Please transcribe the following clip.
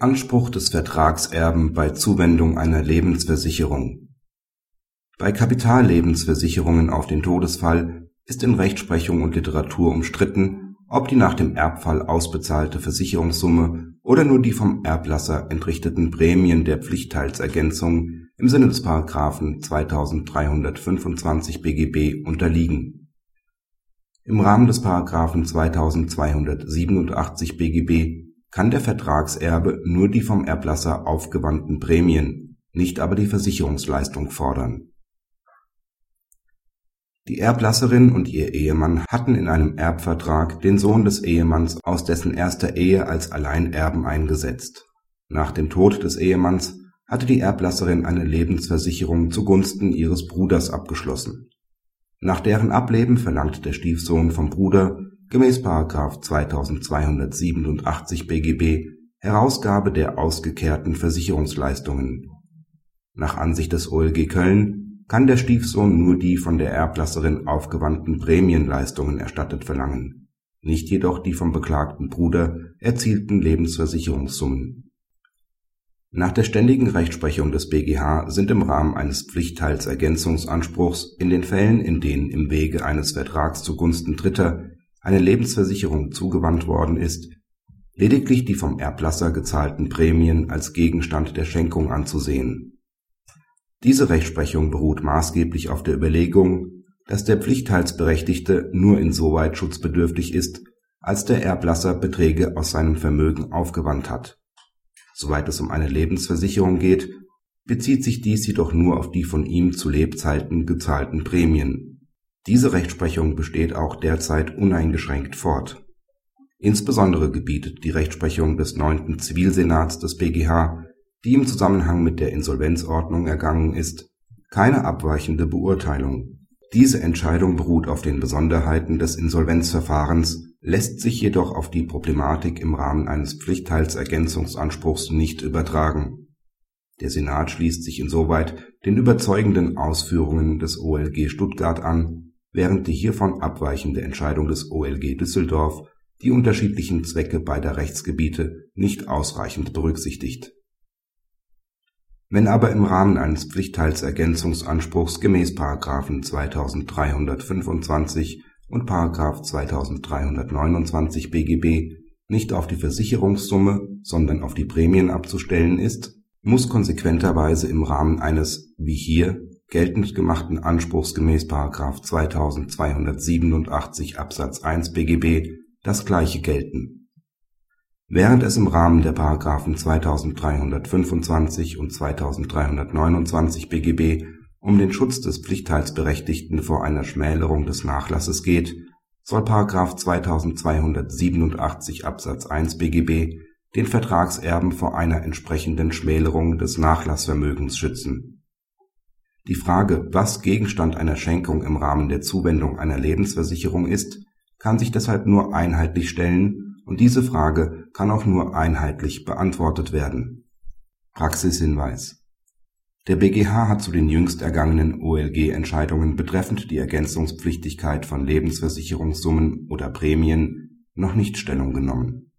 Anspruch des Vertragserben bei Zuwendung einer Lebensversicherung Bei Kapitallebensversicherungen auf den Todesfall ist in Rechtsprechung und Literatur umstritten, ob die nach dem Erbfall ausbezahlte Versicherungssumme oder nur die vom Erblasser entrichteten Prämien der Pflichtteilsergänzung im Sinne des § 2325 BGB unterliegen. Im Rahmen des § 2287 BGB kann der Vertragserbe nur die vom Erblasser aufgewandten Prämien, nicht aber die Versicherungsleistung fordern. Die Erblasserin und ihr Ehemann hatten in einem Erbvertrag den Sohn des Ehemanns aus dessen erster Ehe als Alleinerben eingesetzt. Nach dem Tod des Ehemanns hatte die Erblasserin eine Lebensversicherung zugunsten ihres Bruders abgeschlossen. Nach deren Ableben verlangt der Stiefsohn vom Bruder gemäß § 2287 BGB Herausgabe der ausgekehrten Versicherungsleistungen. Nach Ansicht des OLG Köln kann der Stiefsohn nur die von der Erblasserin aufgewandten Prämienleistungen erstattet verlangen, nicht jedoch die vom beklagten Bruder erzielten Lebensversicherungssummen. Nach der ständigen Rechtsprechung des BGH sind im Rahmen eines Pflichtteilsergänzungsanspruchs in den Fällen, in denen im Wege eines Vertrags zugunsten Dritter eine Lebensversicherung zugewandt worden ist, lediglich die vom Erblasser gezahlten Prämien als Gegenstand der Schenkung anzusehen. Diese Rechtsprechung beruht maßgeblich auf der Überlegung, dass der Pflichtteilsberechtigte nur insoweit schutzbedürftig ist, als der Erblasser Beträge aus seinem Vermögen aufgewandt hat. Soweit es um eine Lebensversicherung geht, bezieht sich dies jedoch nur auf die von ihm zu Lebzeiten gezahlten Prämien diese Rechtsprechung besteht auch derzeit uneingeschränkt fort. Insbesondere gebietet die Rechtsprechung des neunten Zivilsenats des BGH, die im Zusammenhang mit der Insolvenzordnung ergangen ist, keine abweichende Beurteilung. Diese Entscheidung beruht auf den Besonderheiten des Insolvenzverfahrens, lässt sich jedoch auf die Problematik im Rahmen eines Pflichtteilsergänzungsanspruchs nicht übertragen. Der Senat schließt sich insoweit den überzeugenden Ausführungen des OLG Stuttgart an während die hiervon abweichende Entscheidung des OLG Düsseldorf die unterschiedlichen Zwecke beider Rechtsgebiete nicht ausreichend berücksichtigt. Wenn aber im Rahmen eines Pflichtteilsergänzungsanspruchs gemäß § 2325 und § 2329 BGB nicht auf die Versicherungssumme, sondern auf die Prämien abzustellen ist, muss konsequenterweise im Rahmen eines, wie hier geltend gemachten Anspruchs gemäß § 2287 Absatz 1 BGB das Gleiche gelten. Während es im Rahmen der § 2325 und 2329 BGB um den Schutz des Pflichtteilsberechtigten vor einer Schmälerung des Nachlasses geht, soll § 2287 Absatz 1 BGB den Vertragserben vor einer entsprechenden Schmälerung des Nachlassvermögens schützen die Frage, was Gegenstand einer Schenkung im Rahmen der Zuwendung einer Lebensversicherung ist, kann sich deshalb nur einheitlich stellen und diese Frage kann auch nur einheitlich beantwortet werden. Praxishinweis Der BGH hat zu den jüngst ergangenen OLG-Entscheidungen betreffend die Ergänzungspflichtigkeit von Lebensversicherungssummen oder Prämien noch nicht Stellung genommen